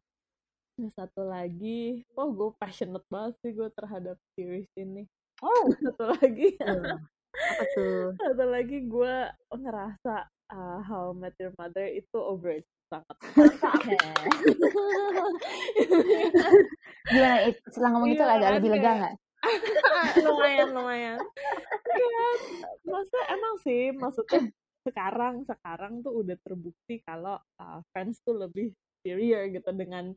[SPEAKER 3] Nah, satu lagi, oh gue passionate banget sih gue terhadap series ini.
[SPEAKER 2] oh
[SPEAKER 3] Satu lagi,
[SPEAKER 1] Tuh. Apa tuh?
[SPEAKER 3] satu lagi gue ngerasa uh, How I Met Your Mother itu overrated banget.
[SPEAKER 1] Gimana? Setelah ngomong itu
[SPEAKER 3] Iya
[SPEAKER 1] agak
[SPEAKER 3] kan,
[SPEAKER 1] lebih lega nggak?
[SPEAKER 3] lumayan lumayan. Ya, masa emang sih maksudnya sekarang sekarang tuh udah terbukti kalau uh, Friends tuh lebih superior gitu dengan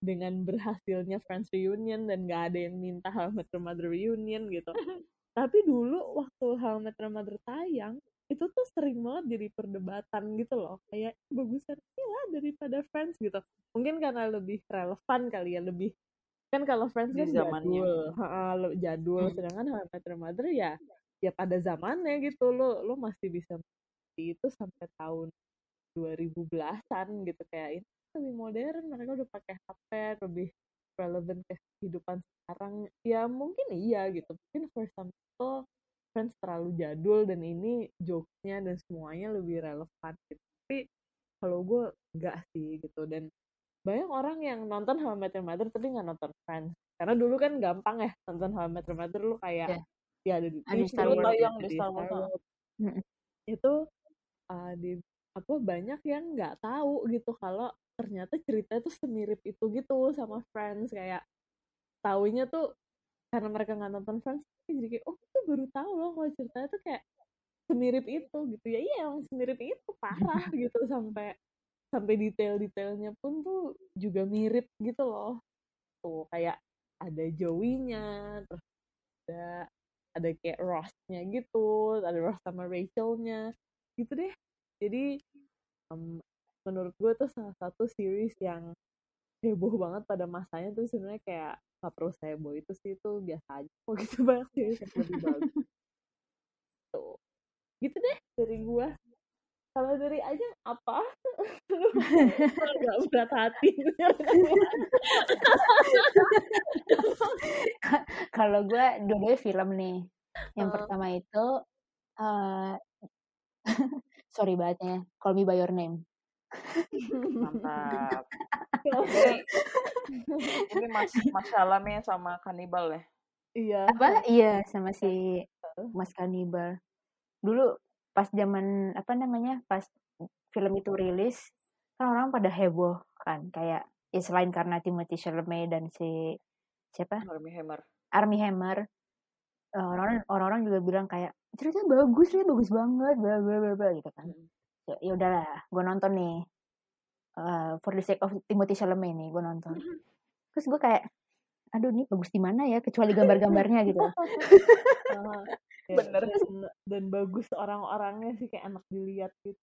[SPEAKER 3] dengan berhasilnya Friends reunion dan gak ada yang minta How I Met Your Mother reunion gitu. Tapi dulu waktu How I Met Your Mother tayang itu tuh sering banget jadi perdebatan gitu loh kayak bagusan lah daripada Friends gitu mungkin karena lebih relevan kali ya lebih kan kalau Friends kan
[SPEAKER 2] zamannya.
[SPEAKER 3] jadul lo- jadul.
[SPEAKER 1] Hmm.
[SPEAKER 3] sedangkan How I Met Your Mother ya ya pada zamannya gitu. Lo lo masih bisa itu sampai tahun 2010-an gitu. Kayak ini lebih modern mereka udah pakai HP lebih relevan ke kehidupan sekarang. Ya mungkin iya gitu. Mungkin for some people Friends terlalu jadul dan ini jokesnya dan semuanya lebih relevan gitu. Tapi kalau gue enggak sih gitu. Dan banyak orang yang nonton How I Met Your Mother tapi nggak nonton Friends. Karena dulu kan gampang ya nonton How I Met Your Mother lu kayak ya ada di
[SPEAKER 1] Star Wars,
[SPEAKER 2] tayang
[SPEAKER 3] ada
[SPEAKER 2] di
[SPEAKER 3] di
[SPEAKER 2] Star Wars,
[SPEAKER 3] itu uh, di apa banyak yang nggak tahu gitu kalau ternyata cerita itu semirip itu gitu sama Friends. Kayak taunya tuh karena mereka nggak nonton Friends jadi kayak oh itu baru tahu loh kalau ceritanya tuh kayak semirip itu gitu. Ya iya emang semirip itu parah gitu sampai sampai detail-detailnya pun tuh juga mirip gitu loh. Tuh kayak ada Joey-nya terus ada ada kayak Ross-nya gitu ada Ross sama Rachel-nya gitu deh. Jadi um, menurut gue tuh salah satu series yang heboh banget pada masanya tuh sebenarnya kayak nggak perlu heboh itu sih itu biasa aja kok gitu banyak series yang lebih bagus. Tuh gitu deh dari gue kalau dari aja apa? Lu agak berat hati.
[SPEAKER 1] Kalau gue dua-duanya film nih. Yang
[SPEAKER 3] Uh.
[SPEAKER 1] pertama itu eh sorry banget ya Call Me By Your Name.
[SPEAKER 2] Mantap. Ini, ini Mas Mas Salame sama Kanibal ya.
[SPEAKER 3] iya.
[SPEAKER 1] Apa? Iya sama si Mas Kanibal dulu pas zaman apa namanya pas film itu rilis kan orang pada heboh kan kayak ya selain karena Timothy Chalamet dan si siapa?
[SPEAKER 2] Armie Hammer.
[SPEAKER 1] Army Hammer. Eh, orang-orang orang-orang juga bilang kayak ceritanya bagus ya bagus banget bla bla bla bla gitu kan.
[SPEAKER 2] Mm.
[SPEAKER 1] ya, ya udahlah gue nonton nih. Eh, for the sake of Timothy Chalamet nih gue nonton. Terus gue kayak aduh nih bagus di mana ya kecuali gambar-gambarnya gitu
[SPEAKER 2] Bener.
[SPEAKER 3] dan, dan bagus orang-orangnya sih kayak enak dilihat gitu.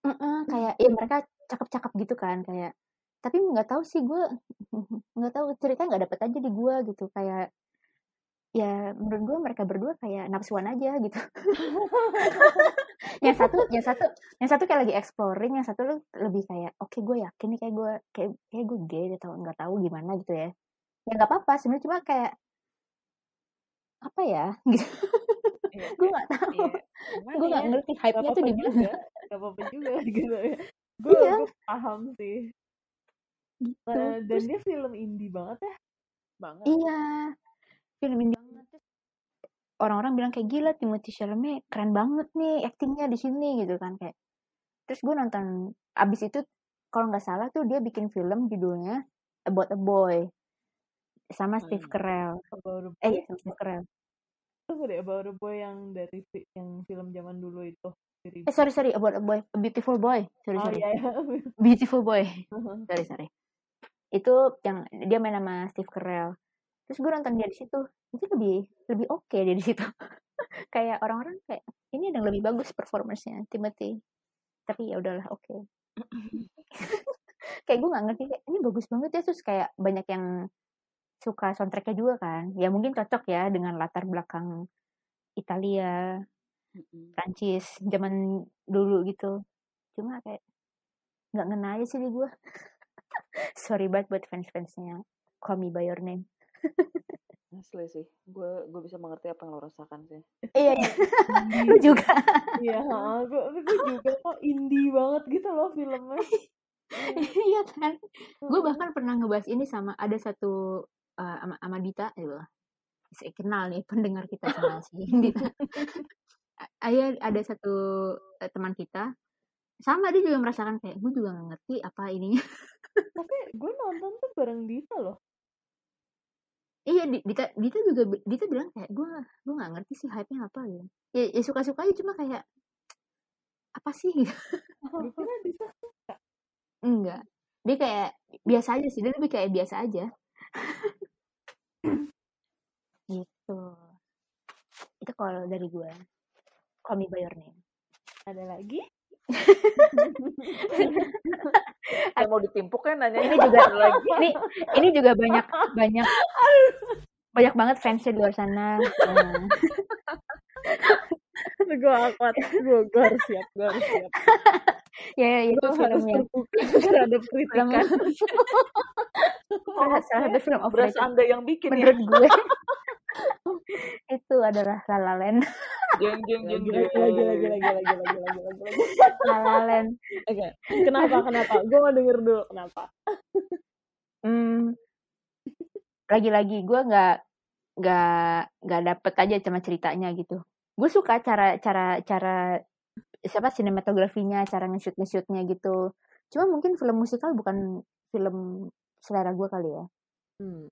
[SPEAKER 1] Heeh, kayak ya mereka cakep-cakep gitu kan kayak tapi nggak tahu sih gue nggak tahu ceritanya nggak dapet aja di gue gitu. Kayak ya menurut gue mereka berdua kayak nafsuan aja gitu. Yang satu yang satu yang satu kayak lagi exploring yang satu lebih kayak oke gue yakin nih kayak gue kayak kayak gue gay atau nggak tahu gimana gitu ya. Ya nggak apa-apa sebenarnya cuma kayak apa ya? gitu
[SPEAKER 2] Iya,
[SPEAKER 1] gue nggak tahu
[SPEAKER 2] iya.
[SPEAKER 1] Gue nggak
[SPEAKER 2] ya?
[SPEAKER 1] ngerti
[SPEAKER 3] gak
[SPEAKER 1] hype-nya tuh di mana
[SPEAKER 3] gak apa-apa juga gitu ya gue
[SPEAKER 1] Iya.
[SPEAKER 3] paham sih
[SPEAKER 1] gitu
[SPEAKER 3] Eh, dan
[SPEAKER 1] Terus
[SPEAKER 3] dia film indie banget ya banget
[SPEAKER 1] Iya, film ini banget. Orang-orang bilang kayak gila Timothy Chalamet keren banget nih aktingnya di sini gitu kan kayak. Terus gue nonton abis itu kalau nggak salah tuh dia bikin film judulnya About a Boy sama Steve
[SPEAKER 2] Hmm.
[SPEAKER 1] Carell. Eh iya sama Steve Carell.
[SPEAKER 3] Tunggu deh About a Boy yang dari yang film zaman dulu itu
[SPEAKER 1] Eh sorry sorry About a Boy, A Beautiful Boy. Sorry
[SPEAKER 3] oh
[SPEAKER 1] sorry.
[SPEAKER 3] iya iya
[SPEAKER 1] Beautiful Boy. Sorry sorry. Itu yang dia main sama Steve Carell. Terus gue nonton dia di situ. Itu lebih lebih oke dia di situ. kayak orang-orang kayak ini ada yang lebih bagus performance-nya Timothy. Tapi ya udahlah oke. kayak gue nggak ngerti kayak ini bagus banget ya terus kayak banyak yang suka soundtracknya juga kan. Ya mungkin cocok ya dengan latar belakang Italia. Prancis zaman dulu gitu. Cuma kayak nggak ngena aja sih di gue. Sorry banget buat fans-fansnya Call Me By Your Name.
[SPEAKER 2] Asli sih. Gue gue bisa mengerti apa yang lo rasakan sih.
[SPEAKER 1] Iya, iya. lu juga.
[SPEAKER 3] iya gue gue juga kok indie banget gitu loh filmnya
[SPEAKER 1] Iya kan. Gue bahkan pernah ngebahas ini sama ada satu uh, sama, sama Dita, gitu. Saya kenal nih pendengar kita sama si Dita. Ayah ada satu eh, teman kita. Sama dia juga merasakan kayak gue juga gak ngerti apa ininya
[SPEAKER 3] tapi gue nonton tuh bareng Dita loh.
[SPEAKER 1] Iya Di- Dita Dita juga Dita bilang kayak gue gue nggak ngerti sih hype nya apa ya ya, ya suka suka aja cuma kayak apa sih?
[SPEAKER 3] Kira Dita
[SPEAKER 1] enggak. Dia kayak biasa aja sih dia lebih kayak biasa aja gitu. Itu kalau dari gue call me by your name.
[SPEAKER 3] Ada lagi?
[SPEAKER 2] Kayak mau ditimpuk kan nanya.
[SPEAKER 1] Ini juga lagi? ini ini juga banyak banyak banyak banget fansnya di luar sana.
[SPEAKER 3] Gue akuat gue gue harus siap gue harus siap
[SPEAKER 1] ya ya, itu
[SPEAKER 3] gue
[SPEAKER 1] film
[SPEAKER 3] harus
[SPEAKER 1] yang
[SPEAKER 3] terbuka. Terhadap kritikan
[SPEAKER 1] satu film
[SPEAKER 2] Beras
[SPEAKER 1] overrated
[SPEAKER 2] anda yang bikin ya.
[SPEAKER 1] menurut gue. Itu adalah La La Land.
[SPEAKER 2] Jeng jeng jeng
[SPEAKER 3] lagi lagi lagi lagi lagi lagi lagi lagi lagi lagi
[SPEAKER 1] La La Land.
[SPEAKER 3] Oke kenapa kenapa? Gue mau denger dulu kenapa.
[SPEAKER 1] Hmm, lagi-lagi gue nggak nggak nggak dapet aja sama ceritanya gitu. Gue suka cara cara cara siapa sinematografinya cara nge-shoot nge-shootnya gitu. Cuma mungkin film musikal bukan film selera gue kali ya.
[SPEAKER 3] Hmm.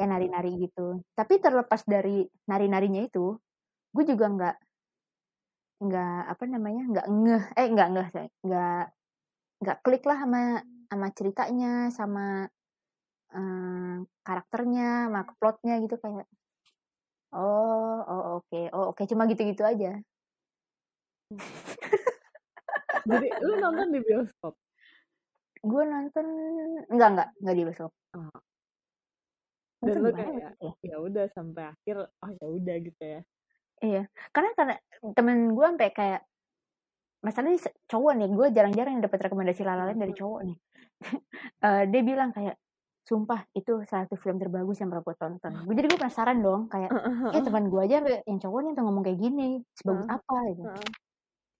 [SPEAKER 1] ya nari-nari gitu. Tapi terlepas dari nari-narinya itu gue juga nggak nggak apa namanya nggak ngeh. Eh nggak ngeh nggak nggak klik lah sama sama ceritanya sama eh, karakternya sama plotnya gitu kayak oh oh oke. Oh oke. Cuma gitu-gitu aja
[SPEAKER 3] Jadi lu nonton di bioskop?
[SPEAKER 1] Gue nonton enggak enggak enggak di bioskop.
[SPEAKER 3] Oh. Dan lu kayak
[SPEAKER 1] ya?
[SPEAKER 3] ya udah sampai akhir oh ya udah gitu ya.
[SPEAKER 1] Iya, karena karena temen gue sampai kayak masalahnya cowok nih, gue jarang-jarang dapat rekomendasi lalalan dari cowok nih. Eh, dia bilang kayak, sumpah itu salah satu film terbagus yang pernah gue tonton. Gue jadi gue penasaran dong, kayak, ya teman gue aja yang cowoknya tuh ngomong kayak gini, sebagus apa gitu.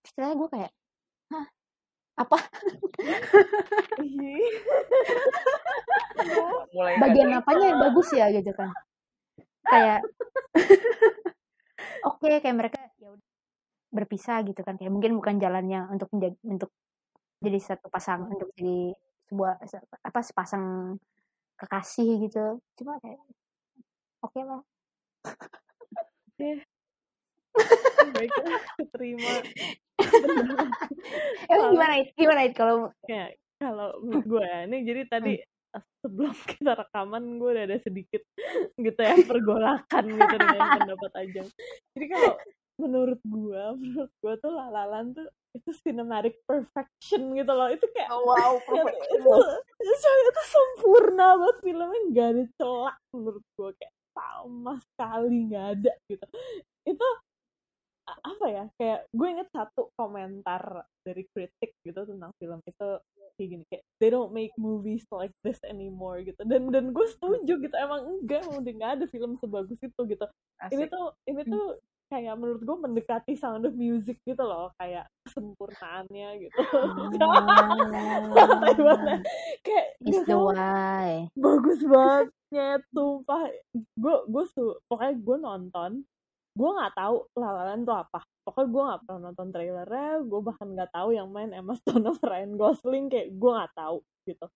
[SPEAKER 1] Setelah gue kayak, hah, apa?
[SPEAKER 3] Ih.
[SPEAKER 2] mulai
[SPEAKER 1] Bagian
[SPEAKER 2] ada-
[SPEAKER 1] apanya yang bagus ya gitu kan? Kayak, oke kayak mereka ya udah berpisah gitu kan, kayak mungkin bukan jalannya untuk menjadi untuk jadi satu pasang untuk jadi sebuah se- apa sepasang kekasih gitu. Cuma kayak oke lah
[SPEAKER 3] Baiklah, terima.
[SPEAKER 1] emang gimana It? gimana It kalau
[SPEAKER 3] ya kalau menurut gue ini jadi tadi
[SPEAKER 1] Hmm.
[SPEAKER 3] sebelum kita rekaman gue udah ada sedikit gitu ya pergolakan gitu dengan pendapat Ajeng jadi kalau menurut gue menurut gue tuh lalalan tuh itu cinematic perfection gitu loh itu kayak
[SPEAKER 2] Oh, wow,
[SPEAKER 3] itu,
[SPEAKER 2] perfect.
[SPEAKER 3] itu, itu, itu sempurna banget filmnya nggak ada celak menurut gue kayak sama sekali nggak ada gitu itu apa ya kayak gue inget satu komentar dari kritik gitu tentang film itu kayak gini kayak they don't make movies like this anymore gitu. Dan dan gue setuju gitu emang enggak emang udah nggak ada film sebagus itu gitu. Ini
[SPEAKER 2] Asik.
[SPEAKER 3] tuh ini tuh kayak menurut gue mendekati sound of music gitu loh kayak kesempurnaannya gitu. Taiwan kayak nggak
[SPEAKER 1] the why.
[SPEAKER 3] bagus banget nyet tumpah. Gue gue su pokoknya gue nonton gue nggak tahu lalalan tuh apa. Pokoknya gue nggak pernah nonton trailernya gue bahkan nggak tahu yang main Emma Stone sama Ryan Gosling kayak gue nggak tahu gitu.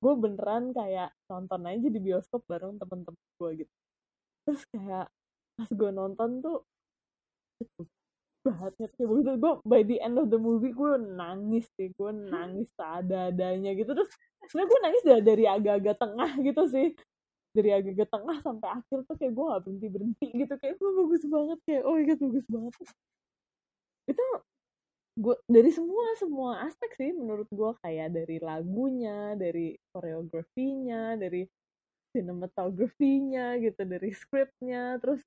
[SPEAKER 3] Gue beneran kayak nonton aja di bioskop bareng temen-temen gue gitu. Terus kayak pas gue nonton tuh banget kayak begitu gue by the end of the movie gue nangis sih gue nangis seadanya gitu. Terus sebenarnya gue nangis dari agak-agak tengah gitu sih dari agak-agak tengah sampai akhir tuh kayak gue gak berhenti berhenti gitu. Kayak gue bagus banget kayak oh my god bagus banget. Itu gue dari semua semua aspek sih menurut gue kayak dari lagunya dari koreografinya dari cinematografinya gitu dari skripnya terus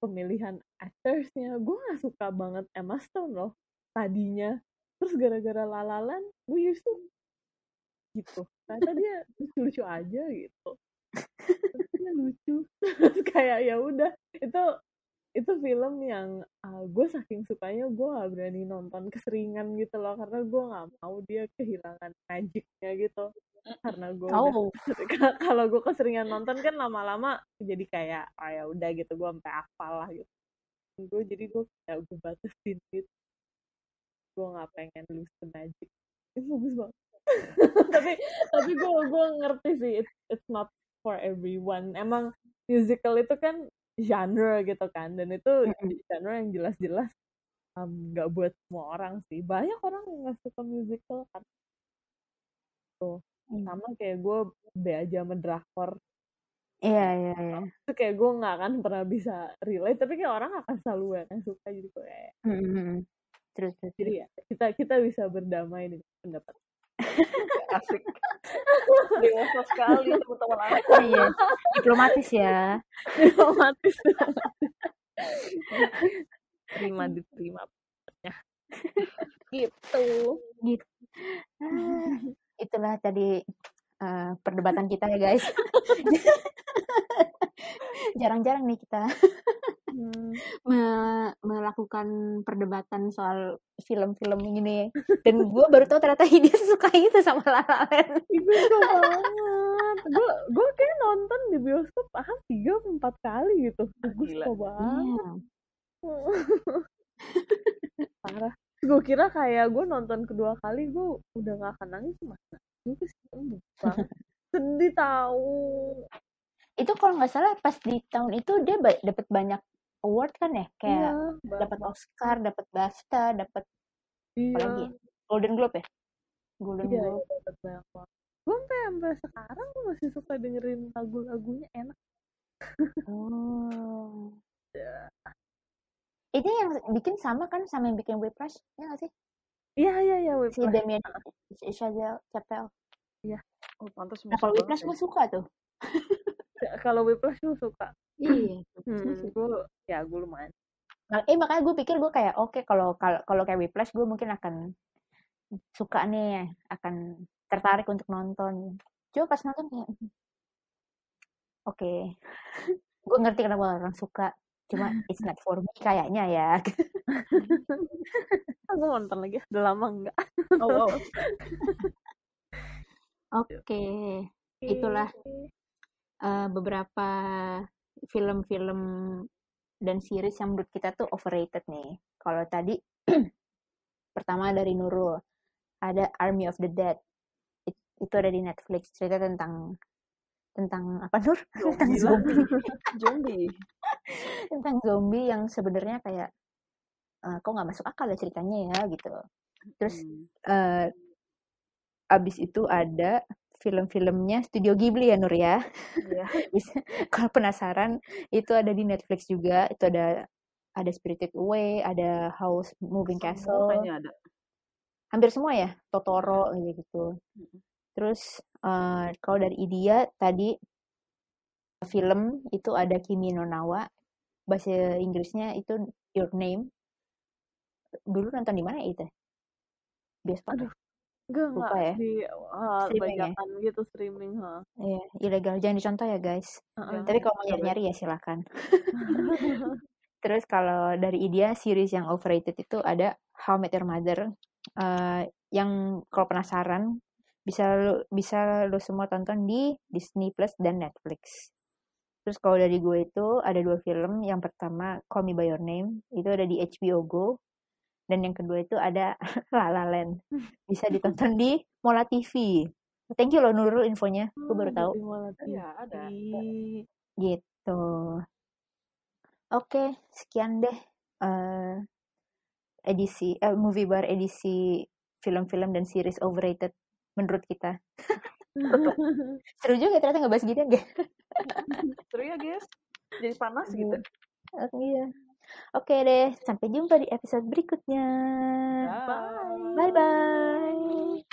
[SPEAKER 3] pemilihan actorsnya. Gue gak suka banget Emma Stone loh tadinya. Terus gara-gara lalalan gue used to gitu. Ternyata dia lucu-lucu aja gitu lucu terus kayak ya udah itu itu film yang uh, gue saking sukanya gue gak berani nonton keseringan gitu loh karena gue nggak mau dia kehilangan magicnya gitu. Karena gue
[SPEAKER 1] oh.
[SPEAKER 3] Kalau gue keseringan nonton kan lama-lama jadi kayak oh ya udah gitu gue sampai hafal lah gitu. Gue jadi gue kayak gue batasin gitu. Gue nggak pengen lose the magic. Itu bagus banget. Tapi tapi gue gue ngerti sih it's, it's not for everyone. Emang musical itu kan genre gitu kan dan itu genre yang jelas-jelas um, nggak buat semua orang sih. Banyak orang yang nggak suka musical kan. Tuh
[SPEAKER 1] Hmm.
[SPEAKER 3] sama kayak gue be aja sama drakor.
[SPEAKER 1] Iya iya iya.
[SPEAKER 3] Itu kayak gue nggak akan pernah bisa relate tapi kayak orang akan selalu yang suka jadi kayak
[SPEAKER 1] Mm-mm. terus terus
[SPEAKER 3] jadi ya kita kita bisa berdamai dengan pendapat
[SPEAKER 2] Asik. Dewasa sekali teman-teman anak.
[SPEAKER 1] iya diplomatis ya.
[SPEAKER 3] Diplomatis. Terima diterima. Pendapatnya gitu.
[SPEAKER 1] Ah, itulah tadi eh, perdebatan kita ya guys. Jarang-jarang nih kita
[SPEAKER 3] Hmm,
[SPEAKER 1] me- melakukan perdebatan soal film-film ini. Dan gue baru tahu ternyata dia suka itu sama La La Land.
[SPEAKER 3] gue suka banget. Gue gue kayak nonton di bioskop ah tiga empat kali gitu. Gue
[SPEAKER 2] Gila.
[SPEAKER 3] suka banget.
[SPEAKER 1] Iya.
[SPEAKER 3] parah. Gue kira kayak gue nonton kedua kali gue udah gak akan nangis. Masa gue sih sedih tahu
[SPEAKER 1] itu kalau nggak salah pas di tahun itu dia ba- dapat banyak award kan ya kayak
[SPEAKER 3] iya
[SPEAKER 1] dapat Oscar dapat BAFTA dapat
[SPEAKER 3] iya.
[SPEAKER 1] apa lagi ya? Golden Globe ya? Golden
[SPEAKER 3] iya
[SPEAKER 1] Globe.
[SPEAKER 3] iya, dapat banyak banget. Gue sampai sampai sekarang gue masih suka dengerin lagu-lagunya enak.
[SPEAKER 1] Oh.
[SPEAKER 3] Ya.
[SPEAKER 1] itu yang bikin sama kan sama yang bikin Whiplash ya nggak sih?
[SPEAKER 3] Iya iya iya
[SPEAKER 1] si
[SPEAKER 3] Whiplash.
[SPEAKER 1] Damien Chazelle. Chapelle
[SPEAKER 2] Oh, pantas
[SPEAKER 1] nah kalau Whiplash gue suka tuh
[SPEAKER 3] Kalau Whiplash gue suka.
[SPEAKER 1] iya
[SPEAKER 3] Hmm, gue ya gue lumayan.
[SPEAKER 1] Eh makanya gue pikir gue kayak oke kalau kalau kalau kayak Whiplash gue mungkin akan suka nih akan tertarik untuk nonton coba pas nonton kayak "Hmm, oke gue ngerti kenapa orang suka cuma it's not for me kayaknya ya
[SPEAKER 3] gue nonton lagi. Udah lama enggak.
[SPEAKER 2] Oh, oh.
[SPEAKER 1] oke Itulah. Eh, beberapa film-film dan series yang menurut kita tuh overrated nih kalau tadi pertama dari Nurul ada Army of the Dead It- itu ada di Netflix cerita tentang tentang apa Nur tentang
[SPEAKER 2] Zombie lah.
[SPEAKER 1] zombie
[SPEAKER 2] Zombie.
[SPEAKER 1] tentang zombie yang sebenarnya kayak eh, kok nggak masuk akal ya ceritanya ya gitu terus
[SPEAKER 2] Hmm.
[SPEAKER 1] eh, abis itu ada film-filmnya Studio Ghibli ya Nur ya?
[SPEAKER 2] Iya.
[SPEAKER 1] bisa kalau penasaran itu ada di Netflix juga. Itu ada ada Spirited Away ada House Moving Castle.
[SPEAKER 2] kayaknya ada.
[SPEAKER 1] hampir semua ya? Totoro gitu. Gitu terus eh, kalau dari India tadi film itu ada Kimi no Nawa. Bahasa Inggrisnya itu Your Name. Dulu nonton di mana ya itu? Bioskop ya?
[SPEAKER 3] Enggak enggak
[SPEAKER 1] ya.
[SPEAKER 3] di uh,
[SPEAKER 1] Streaming ya?
[SPEAKER 3] gitu streaming, ha.
[SPEAKER 1] Iya, ilegal jangan dicontoh ya guys
[SPEAKER 3] Heeh.
[SPEAKER 1] tapi kalau mau nyari-nyari ya silakan Terus kalau dari India series yang overrated itu ada How Met Your Mother. Eh, yang kalau penasaran bisa lu, bisa lu semua tonton di Disney Plus dan Netflix. Terus kalau dari gue itu ada dua film. Yang pertama Call Me by Your Name itu ada di HBO Go. Dan yang kedua itu ada La La Land. Bisa ditonton di Mola TV. Thank you loh Nurul infonya. Gue baru tahu.
[SPEAKER 3] Di Mola
[SPEAKER 2] Iya, ada.
[SPEAKER 1] Gitu. Oke, sekian deh eh, edisi eh, movie bar edisi film-film dan series overrated menurut kita. Seru juga ternyata ngebahas gini ya.
[SPEAKER 2] Seru ya, guys. Jadi panas gitu.
[SPEAKER 1] Oh, iya. Oke deh, sampai jumpa di episode berikutnya.
[SPEAKER 2] Bye.
[SPEAKER 1] Bye bye.